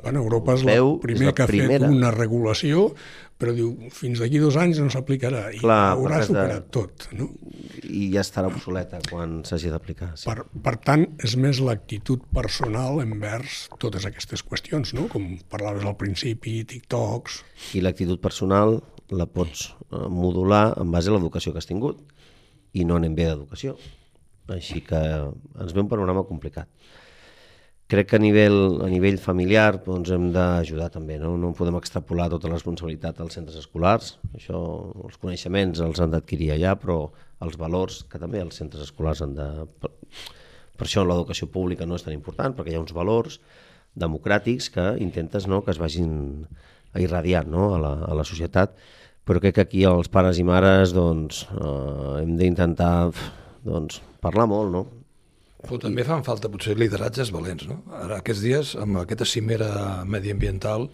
[SPEAKER 2] Bueno, Europa és
[SPEAKER 3] és
[SPEAKER 2] primer
[SPEAKER 3] la
[SPEAKER 2] que ha
[SPEAKER 3] primera.
[SPEAKER 2] fet una regulació, però diu, fins d'aquí dos anys no s'aplicarà i
[SPEAKER 3] Clar,
[SPEAKER 2] haurà
[SPEAKER 3] has de-
[SPEAKER 2] superat tot. No?
[SPEAKER 3] I ja estarà obsoleta quan s'hagi d'aplicar. Sí.
[SPEAKER 2] Per, per tant, és més l'actitud personal envers totes aquestes qüestions, no? com parlaves al principi, TikToks...
[SPEAKER 3] I l'actitud personal la pots eh, modular en base a l'educació que has tingut i no anem bé d'educació. Així que ens ve un panorama complicat. Crec que a nivell, a nivell familiar doncs, hem d'ajudar també, no? no podem extrapolar tota la responsabilitat als centres escolars, això, els coneixements els han d'adquirir allà, però els valors que també els centres escolars han de... Per, per això l'educació pública no és tan important, perquè hi ha uns valors democràtics que intentes no, que es vagin irradiant no, a, la, a la societat, però crec que aquí els pares i mares doncs, eh, hem d'intentar doncs, parlar molt, no?
[SPEAKER 5] Però també fan falta potser lideratges valents, no? Ara, aquests dies, amb aquesta cimera mediambiental,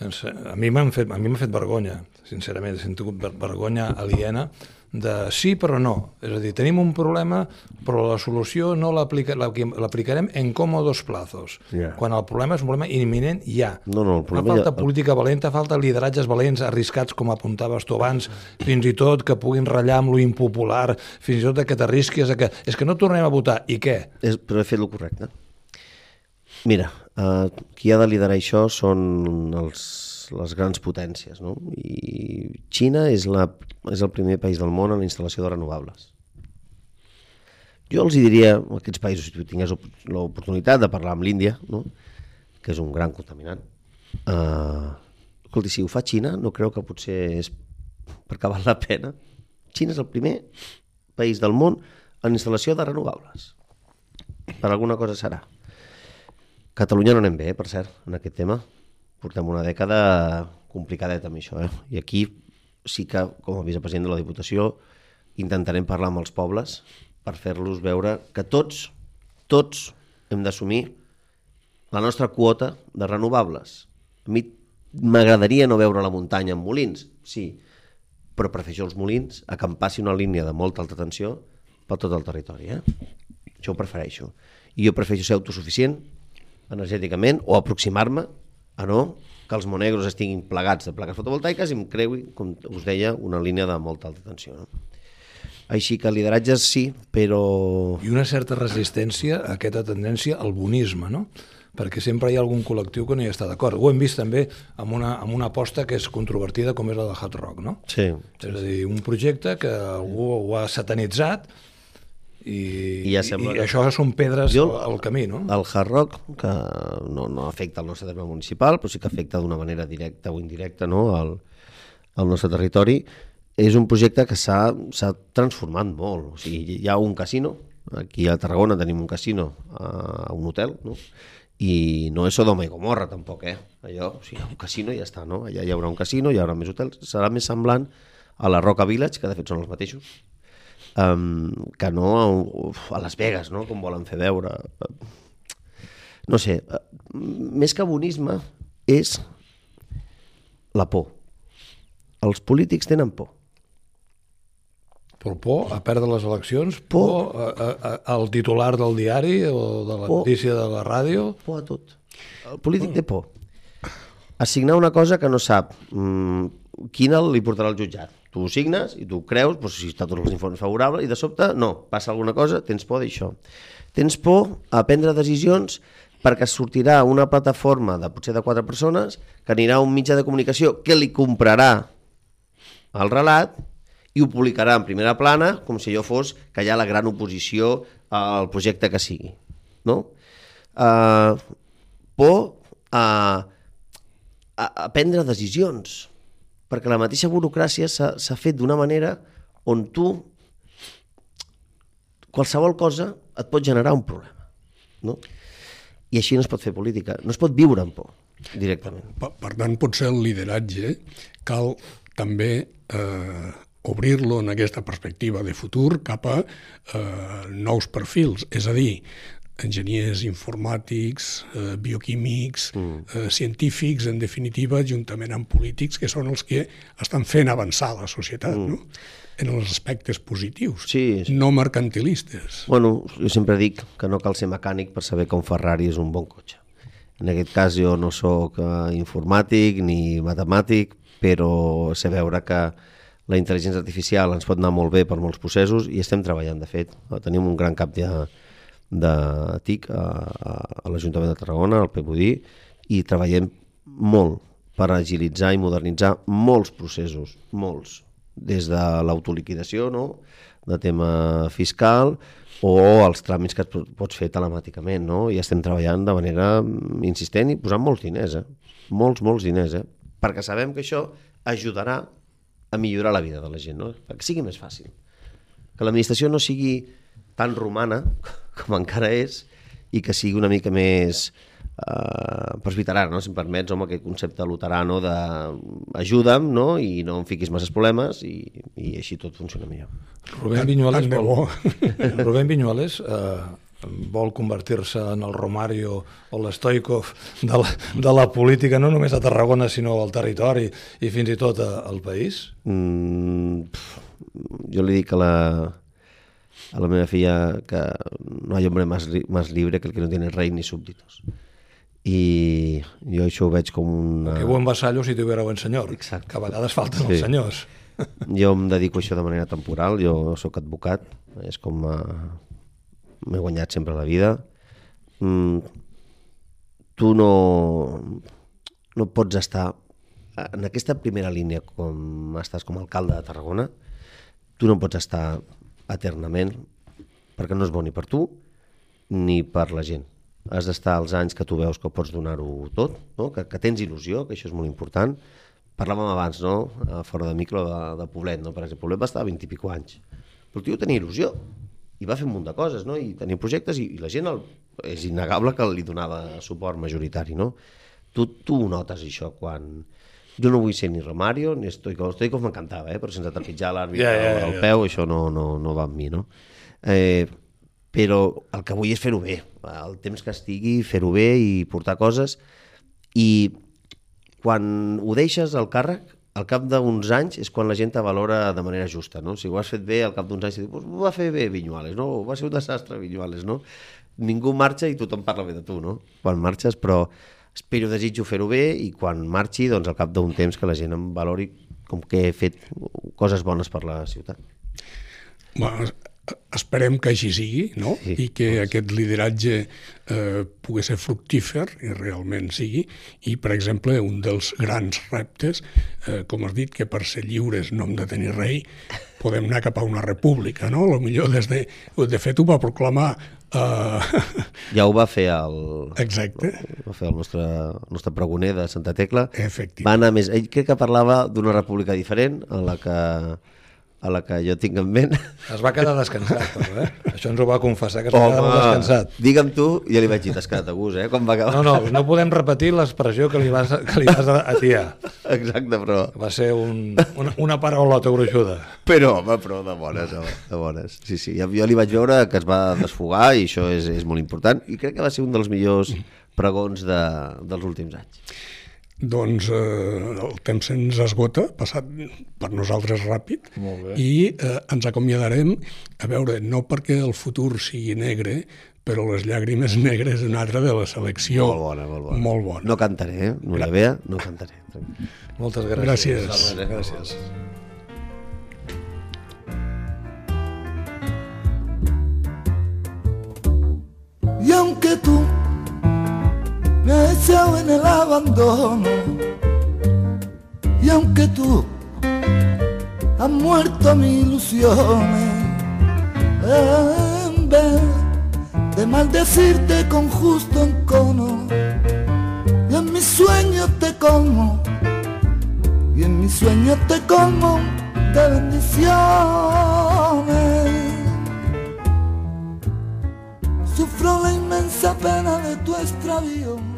[SPEAKER 5] a mi m'han fet, a mi m'ha fet vergonya, sincerament, he sentit ver- vergonya aliena de sí però no. És a dir, tenim un problema, però la solució no l'aplica- l'aplica- l'aplicarem en còmodos plazos.
[SPEAKER 3] Ja.
[SPEAKER 5] Quan el problema és un problema imminent ja.
[SPEAKER 3] No, no, el problema
[SPEAKER 5] falta
[SPEAKER 3] ja-
[SPEAKER 5] política valenta, falta lideratges valents, arriscats, com apuntaves tu abans, fins i tot que puguin ratllar amb lo impopular, fins i tot que t'arrisquis a que... És que no tornem a votar, i què?
[SPEAKER 3] És, però he fet el correcte. Mira, eh, qui ha de liderar això són els, les grans potències, no? I Xina és, la, és el primer país del món en la instal·lació de renovables. Jo els diria, a aquests països, si tingués op- l'oportunitat de parlar amb l'Índia, no? que és un gran contaminant, eh, escolti, si ho fa Xina, no creu que potser és perquè val la pena? Xina és el primer país del món en instal·lació de renovables. Per alguna cosa serà. Catalunya no anem bé, per cert, en aquest tema. Portem una dècada complicadeta amb això, eh? I aquí sí que, com a vicepresident de la Diputació, intentarem parlar amb els pobles per fer-los veure que tots, tots hem d'assumir la nostra quota de renovables. A mi m'agradaria no veure la muntanya amb molins, sí, però prefereixo els molins a que em passi una línia de molta alta tensió per tot el territori. Eh? Això ho prefereixo. I jo prefereixo ser autosuficient energèticament o aproximar-me a no que els monegros estiguin plegats de plaques fotovoltaiques i em creui, com us deia, una línia de molta alta tensió. No? Així que lideratges sí, però...
[SPEAKER 5] I una certa resistència a aquesta tendència al bonisme, no? perquè sempre hi ha algun col·lectiu que no hi està d'acord. Ho hem vist també amb una, amb una aposta que és controvertida com és la de Hard Rock, no?
[SPEAKER 3] Sí,
[SPEAKER 5] És a dir, un projecte que algú ho ha satanitzat i,
[SPEAKER 3] I ja sembla
[SPEAKER 5] i això són pedres
[SPEAKER 3] Jo-
[SPEAKER 5] al, al camí, no?
[SPEAKER 3] El Hard Rock, que no, no afecta el nostre terme municipal, però sí que afecta d'una manera directa o indirecta no, al, al nostre territori, és un projecte que s'ha s'ha transformat molt. O sigui, hi ha un casino, aquí a Tarragona tenim un casino a un hotel, no? i no és Sodoma i Gomorra tampoc, eh? Allò, o sigui, un casino i ja està, no? Allà hi haurà un casino, hi haurà més hotels, serà més semblant a la Roca Village, que de fet són els mateixos, um, que no a, a Las Vegas, no? com volen fer veure. No sé, eh, més que bonisme és la por. Els polítics tenen por.
[SPEAKER 5] Per por a perdre les eleccions,
[SPEAKER 3] Por.
[SPEAKER 5] por a, a, a, al titular del diari o de la
[SPEAKER 3] Por.
[SPEAKER 5] notícia de la ràdio,
[SPEAKER 3] Por a tot. El polític té por. Assignar una cosa que no sap mm, quina li portarà al jutjat. Tu ho signes i tu creus, doncs, si està tots els informes favorables, i de sobte, no, passa alguna cosa, tens por d'això. Tens por a prendre decisions perquè sortirà una plataforma de potser de quatre persones que anirà a un mitjà de comunicació que li comprarà el relat i ho publicarà en primera plana com si allò fos que hi ha la gran oposició al projecte que sigui. No? Uh, por a, a, a prendre decisions perquè la mateixa burocràcia s'ha fet d'una manera on tu qualsevol cosa et pot generar un problema. No? I així no es pot fer política. No es pot viure amb por. directament.
[SPEAKER 2] Per, per tant, potser el lideratge cal també eh, obrir-lo en aquesta perspectiva de futur cap a eh, nous perfils, és a dir, enginyers informàtics, eh, bioquímics, mm. eh, científics, en definitiva, juntament amb polítics, que són els que estan fent avançar la societat, mm. no? en els aspectes positius,
[SPEAKER 3] Sí, sí.
[SPEAKER 2] no mercantilistes.
[SPEAKER 3] Bueno, jo sempre dic que no cal ser mecànic per saber que un Ferrari és un bon cotxe. En aquest cas jo no sóc eh, informàtic ni matemàtic, però sé veure que la intel·ligència artificial ens pot anar molt bé per molts processos i estem treballant, de fet. Tenim un gran cap de, de TIC a, a, a l'Ajuntament de Tarragona, al PEPUDI, i treballem molt per agilitzar i modernitzar molts processos, molts, des de l'autoliquidació, no?, de tema fiscal, o els tràmits que pots fer telemàticament, no? I estem treballant de manera mm, insistent i posant molts diners, eh? Molts, molts diners, eh? Perquè sabem que això ajudarà a millorar la vida de la gent, no? Perquè sigui més fàcil. Que l'administració no sigui tan romana com encara és i que sigui una mica més eh, presbiterana, no? si em permets, home, aquest concepte luterano de ajuda'm no? i no em fiquis masses problemes i, i així tot funciona millor.
[SPEAKER 5] Rubén Viñuales, vol,
[SPEAKER 2] bo. [LAUGHS] [LAUGHS]
[SPEAKER 5] Rubén Viñuales eh, vol convertir-se en el Romario o l'Stoikov de, la, de la política, no només a Tarragona, sinó al territori i fins i tot a, al país?
[SPEAKER 3] Mm, pf, jo li dic a la, a la meva filla que no hay hombre más, más libre que el que no tiene rey ni súbditos. I jo això ho veig com una...
[SPEAKER 5] Que buen vasallo si tuviera buen senyor.
[SPEAKER 3] Exacte.
[SPEAKER 5] Que a vegades falten
[SPEAKER 3] Sí.
[SPEAKER 5] els senyors. [LAUGHS]
[SPEAKER 3] Jo em dedico a això de manera temporal, jo sóc advocat, és com eh, m'he guanyat sempre la vida. Mm, tu no, no pots estar en aquesta primera línia com estàs com a alcalde de Tarragona, tu no pots estar eternament perquè no és bo ni per tu ni per la gent. Has d'estar els anys que tu veus que pots donar-ho tot, no? que, que tens il·lusió, que això és molt important. Parlàvem abans, no? Eh, fora de micro, de, de Poblet, no? per exemple. Poblet va estar 20 i pico anys. Però el tio tenia il·lusió i va fer un munt de coses, no? i tenia projectes i, i la gent el, és innegable que li donava suport majoritari. No? Tu, tu ho notes, això, quan... Jo no vull ser ni Romario ni Stoikov. Stoikov m'encantava, eh? però sense trepitjar l'àrbitre
[SPEAKER 5] ja, ja,
[SPEAKER 3] al
[SPEAKER 5] ja.
[SPEAKER 3] peu, això no, no, no va amb mi, no? Eh, però el que vull és fer-ho bé, el temps que estigui, fer-ho bé i portar coses, i quan ho deixes al càrrec, al cap d'uns anys és quan la gent te valora de manera justa, no? Si ho has fet bé, al cap d'uns anys, dius, ho va fer bé Vinyuales, no? Va ser un desastre Vinyuales, no? Ningú marxa i tothom parla bé de tu, no? Quan marxes, però espero, desitjo fer-ho bé i quan marxi, doncs al cap d'un temps que la gent em valori com que he fet coses bones per la ciutat.
[SPEAKER 2] Bueno, esperem que així sigui, no?
[SPEAKER 3] Sí,
[SPEAKER 2] I que aquest lideratge eh, pugui ser fructífer, i realment sigui, i, per exemple, un dels grans reptes, eh, com has dit, que per ser lliures no hem de tenir rei, podem anar cap a una república, no? A lo millor des de... De fet, ho va proclamar... Eh, [LAUGHS]
[SPEAKER 3] Ja ho va fer el,
[SPEAKER 2] exacte,
[SPEAKER 3] va fer el nostre, el nostre pregoner de Santa Tecla.
[SPEAKER 2] efectivament.
[SPEAKER 3] Va anar més... Ell crec que parlava d'una república diferent a la que, a la que jo tinc en ment.
[SPEAKER 5] Es va quedar descansat, [LAUGHS] però, eh? Això ens ho va confessar, que es va quedar descansat.
[SPEAKER 3] digue'm tu, ja li vaig dir, t'has quedat a gust, eh? Quan va acabar.
[SPEAKER 5] No, no, no podem repetir l'expressió que li vas, que li vas atiar.
[SPEAKER 3] Exacte, però...
[SPEAKER 5] Va ser un, una, una paraulota gruixuda.
[SPEAKER 3] Però, home, però de bones, home, de bones. Sí, sí, jo li vaig veure que es va desfogar i això és, és molt important i crec que va ser un dels millors pregons de, dels últims anys.
[SPEAKER 2] Doncs eh, el temps se'ns esgota, passat per nosaltres ràpid,
[SPEAKER 5] Molt bé.
[SPEAKER 2] i eh, ens acomiadarem, a veure, no perquè el futur sigui negre, però les llàgrimes [LAUGHS] negres és una altra de la selecció.
[SPEAKER 3] Molt bona, molt bona.
[SPEAKER 2] Molt bona.
[SPEAKER 3] No cantaré, eh? No la vea, no cantaré.
[SPEAKER 5] Moltes gràcies.
[SPEAKER 2] Gràcies.
[SPEAKER 5] Albert, Gràcies.
[SPEAKER 6] Y aunque tú me echado en el abandono, y aunque tú has muerto mis ilusiones, en vez de maldecirte con justo encono, y en mis sueños te como, y en mis sueños te como de bendiciones. Sufro la inmensa pena de tu extravío